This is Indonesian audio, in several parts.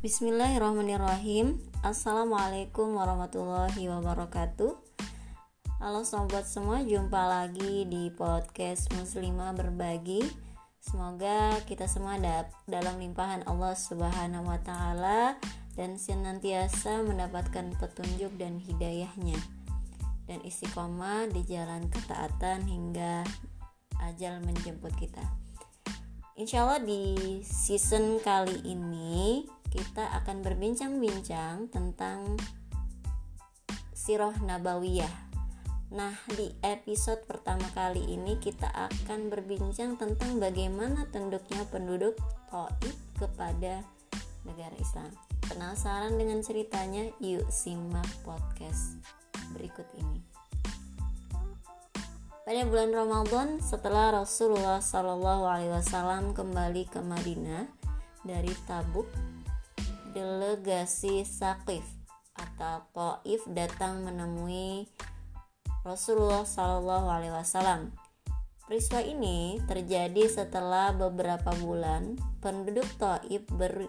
Bismillahirrahmanirrahim. Assalamualaikum warahmatullahi wabarakatuh. Halo sobat semua jumpa lagi di podcast muslimah berbagi. Semoga kita semua dalam limpahan Allah subhanahu wa ta'ala Dan senantiasa mendapatkan petunjuk dan hidayahnya. Dan istiqomah di jalan ketaatan hingga ajal menjemput kita. Insya Allah di season kali ini kita akan berbincang-bincang tentang Sirah Nabawiyah. Nah, di episode pertama kali ini kita akan berbincang tentang bagaimana tunduknya penduduk Taif kepada negara Islam. Penasaran dengan ceritanya? Yuk simak podcast berikut ini. Pada bulan Ramadan setelah Rasulullah Wasallam kembali ke Madinah dari Tabuk, delegasi Sakif atau Taif datang menemui Rasulullah Shallallahu Alaihi Wasallam. Peristiwa ini terjadi setelah beberapa bulan penduduk Taif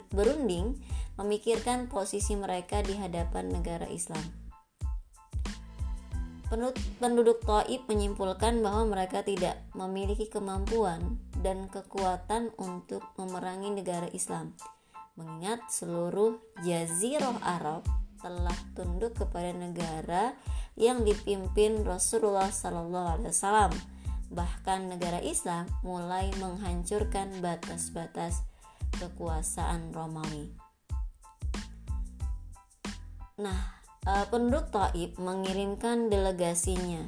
berunding memikirkan posisi mereka di hadapan negara Islam. Penduduk Taif menyimpulkan bahwa mereka tidak memiliki kemampuan dan kekuatan untuk memerangi negara Islam, mengingat seluruh jazirah Arab telah tunduk kepada negara yang dipimpin Rasulullah Sallallahu Alaihi Wasallam. Bahkan negara Islam mulai menghancurkan batas-batas kekuasaan Romawi. Nah, uh, penduduk Taif mengirimkan delegasinya.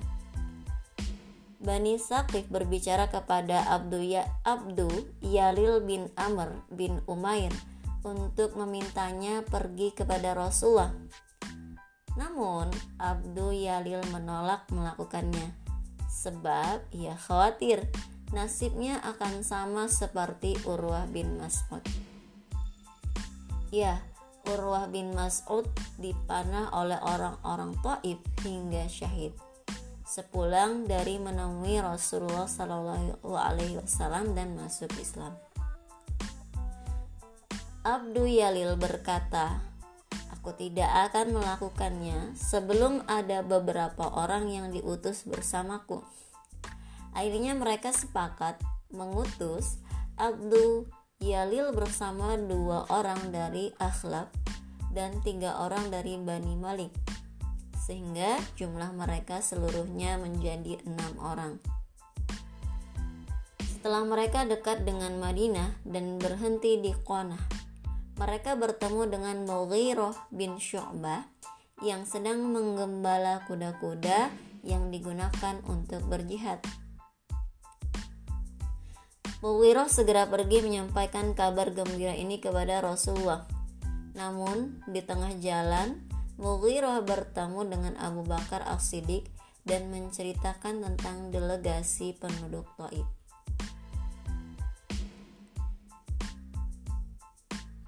Bani Sakif berbicara kepada Abdu, ya, Abdu Yalil bin Amr bin Umair untuk memintanya pergi kepada Rasulullah. Namun Abdu Yalil menolak melakukannya sebab ia khawatir nasibnya akan sama seperti Urwah bin Mas'ud. Ya, Urwah bin Mas'ud dipanah oleh orang-orang Taif hingga syahid. Sepulang dari menemui Rasulullah Wasallam dan masuk Islam. Abdu Yalil berkata, Aku tidak akan melakukannya sebelum ada beberapa orang yang diutus bersamaku. Akhirnya mereka sepakat mengutus Abdu Yalil bersama dua orang dari Akhlab dan tiga orang dari Bani Malik sehingga jumlah mereka seluruhnya menjadi enam orang. Setelah mereka dekat dengan Madinah dan berhenti di Qanah, mereka bertemu dengan Mughirah bin Syu'bah yang sedang menggembala kuda-kuda yang digunakan untuk berjihad. Muwirah segera pergi menyampaikan kabar gembira ini kepada Rasulullah. Namun, di tengah jalan, Mughirah bertemu dengan Abu Bakar As-Siddiq dan menceritakan tentang delegasi penduduk Taif.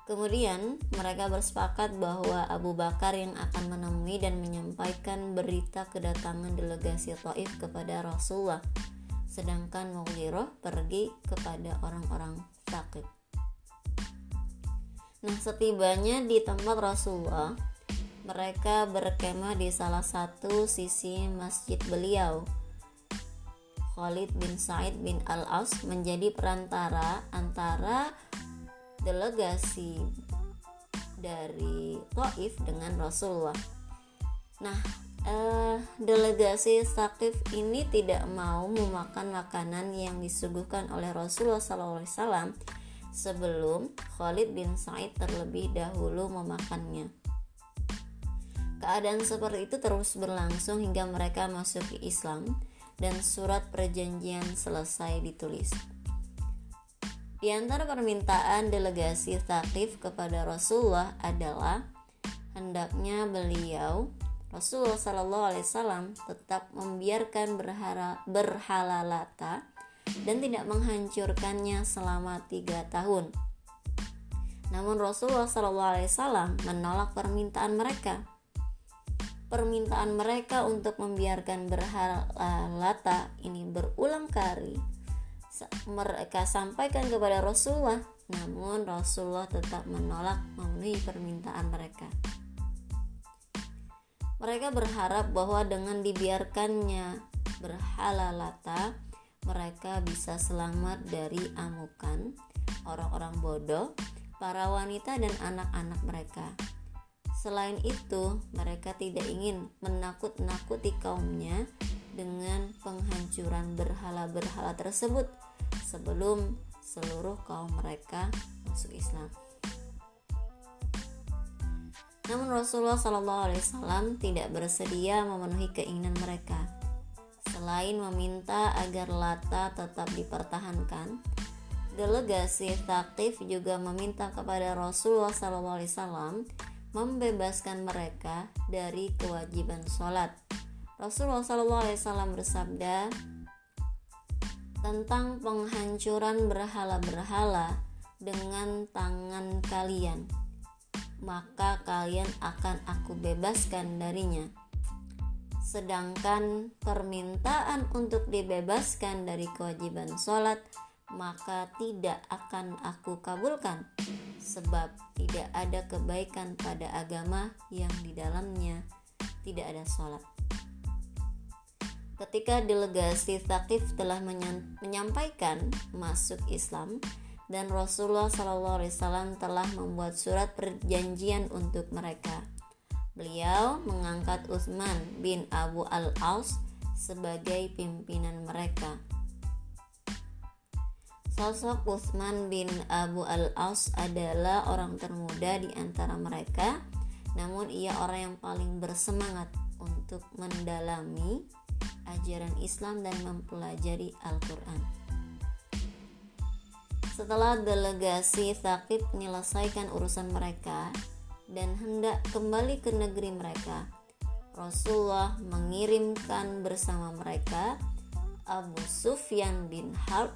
Kemudian mereka bersepakat bahwa Abu Bakar yang akan menemui dan menyampaikan berita kedatangan delegasi Taif kepada Rasulullah sedangkan Mughirah pergi kepada orang-orang sakit. Nah, setibanya di tempat Rasulullah, mereka berkemah di salah satu sisi masjid beliau. Khalid bin Said bin Al-As menjadi perantara antara delegasi dari Taif dengan Rasulullah. Nah, uh, delegasi Sakif ini tidak mau memakan makanan yang disuguhkan oleh Rasulullah SAW sebelum Khalid bin Said terlebih dahulu memakannya. Keadaan seperti itu terus berlangsung hingga mereka masuk ke Islam dan surat perjanjian selesai ditulis. Di antara permintaan delegasi Sakif kepada Rasulullah adalah hendaknya beliau Rasulullah Shallallahu Alaihi Wasallam tetap membiarkan berhala, berhalalata dan tidak menghancurkannya selama tiga tahun. Namun Rasulullah Shallallahu Alaihi Wasallam menolak permintaan mereka. Permintaan mereka untuk membiarkan berhalalata ini berulang kali mereka sampaikan kepada Rasulullah namun Rasulullah tetap menolak memenuhi permintaan mereka mereka berharap bahwa dengan dibiarkannya berhala lata mereka bisa selamat dari amukan orang-orang bodoh, para wanita dan anak-anak mereka. Selain itu, mereka tidak ingin menakut-nakuti kaumnya dengan penghancuran berhala-berhala tersebut sebelum seluruh kaum mereka masuk Islam. Namun Rasulullah SAW tidak bersedia memenuhi keinginan mereka. Selain meminta agar Lata tetap dipertahankan, delegasi Thaqif juga meminta kepada Rasulullah SAW membebaskan mereka dari kewajiban sholat. Rasulullah SAW bersabda tentang penghancuran berhala-berhala dengan tangan kalian maka kalian akan aku bebaskan darinya. Sedangkan permintaan untuk dibebaskan dari kewajiban sholat, maka tidak akan aku kabulkan, sebab tidak ada kebaikan pada agama yang di dalamnya tidak ada sholat. Ketika delegasi Thaqif telah menyampaikan masuk Islam, dan Rasulullah SAW telah membuat surat perjanjian untuk mereka. Beliau mengangkat Utsman bin Abu Al-Aus sebagai pimpinan mereka. Sosok Utsman bin Abu Al-Aus adalah orang termuda di antara mereka, namun ia orang yang paling bersemangat untuk mendalami ajaran Islam dan mempelajari Al-Quran. Setelah delegasi Thaqib menyelesaikan urusan mereka dan hendak kembali ke negeri mereka, Rasulullah mengirimkan bersama mereka Abu Sufyan bin Harb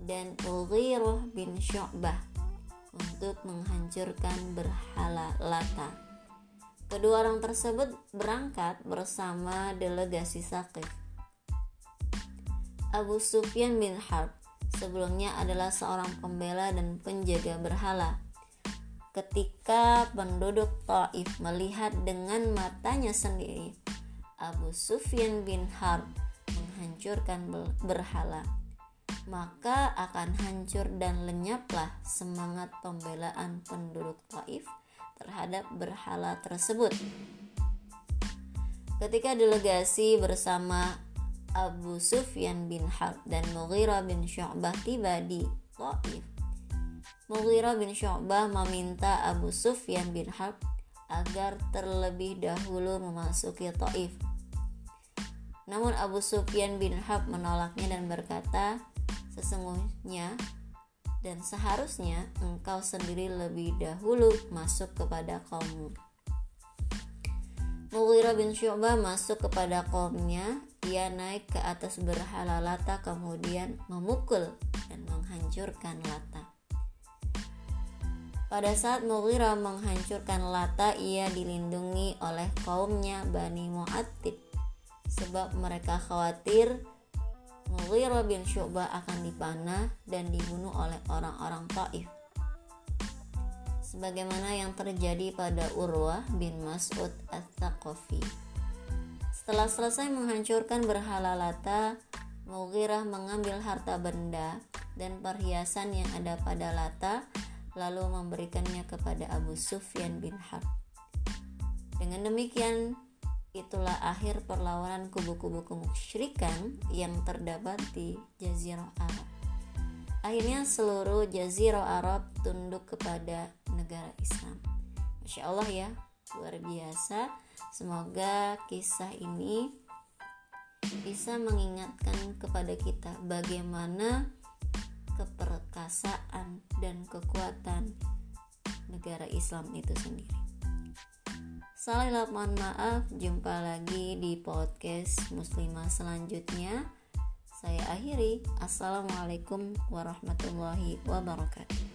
dan Ughirah bin Syu'bah untuk menghancurkan berhala Lata. Kedua orang tersebut berangkat bersama delegasi Saqif. Abu Sufyan bin Harb sebelumnya adalah seorang pembela dan penjaga berhala. Ketika penduduk Taif melihat dengan matanya sendiri Abu Sufyan bin Harb menghancurkan berhala, maka akan hancur dan lenyaplah semangat pembelaan penduduk Taif terhadap berhala tersebut. Ketika delegasi bersama Abu Sufyan bin Harb dan Mughirah bin Syu'bah tiba di Taif. Mughirah bin Syu'bah meminta Abu Sufyan bin Harb agar terlebih dahulu memasuki Taif. Namun Abu Sufyan bin Harb menolaknya dan berkata, "Sesungguhnya dan seharusnya engkau sendiri lebih dahulu masuk kepada kaummu." Mughirah bin Syu'bah masuk kepada kaumnya ia naik ke atas berhala Lata kemudian memukul dan menghancurkan Lata. Pada saat Mughirah menghancurkan Lata, ia dilindungi oleh kaumnya Bani Mu'attib sebab mereka khawatir Mughirah bin Syu'bah akan dipanah dan dibunuh oleh orang-orang Taif. Sebagaimana yang terjadi pada Urwah bin Mas'ud Ats-Tsaqafi. Setelah selesai menghancurkan berhala Lata, Mughirah mengambil harta benda dan perhiasan yang ada pada Lata lalu memberikannya kepada Abu Sufyan bin Harb. Dengan demikian, itulah akhir perlawanan kubu-kubu kemusyrikan yang terdapat di Jazirah Arab. Akhirnya seluruh Jazirah Arab tunduk kepada negara Islam. Masya Allah ya, luar biasa Semoga kisah ini bisa mengingatkan kepada kita bagaimana keperkasaan dan kekuatan negara Islam itu sendiri. Salah mohon maaf, jumpa lagi di podcast Muslimah selanjutnya. Saya akhiri. Assalamualaikum warahmatullahi wabarakatuh.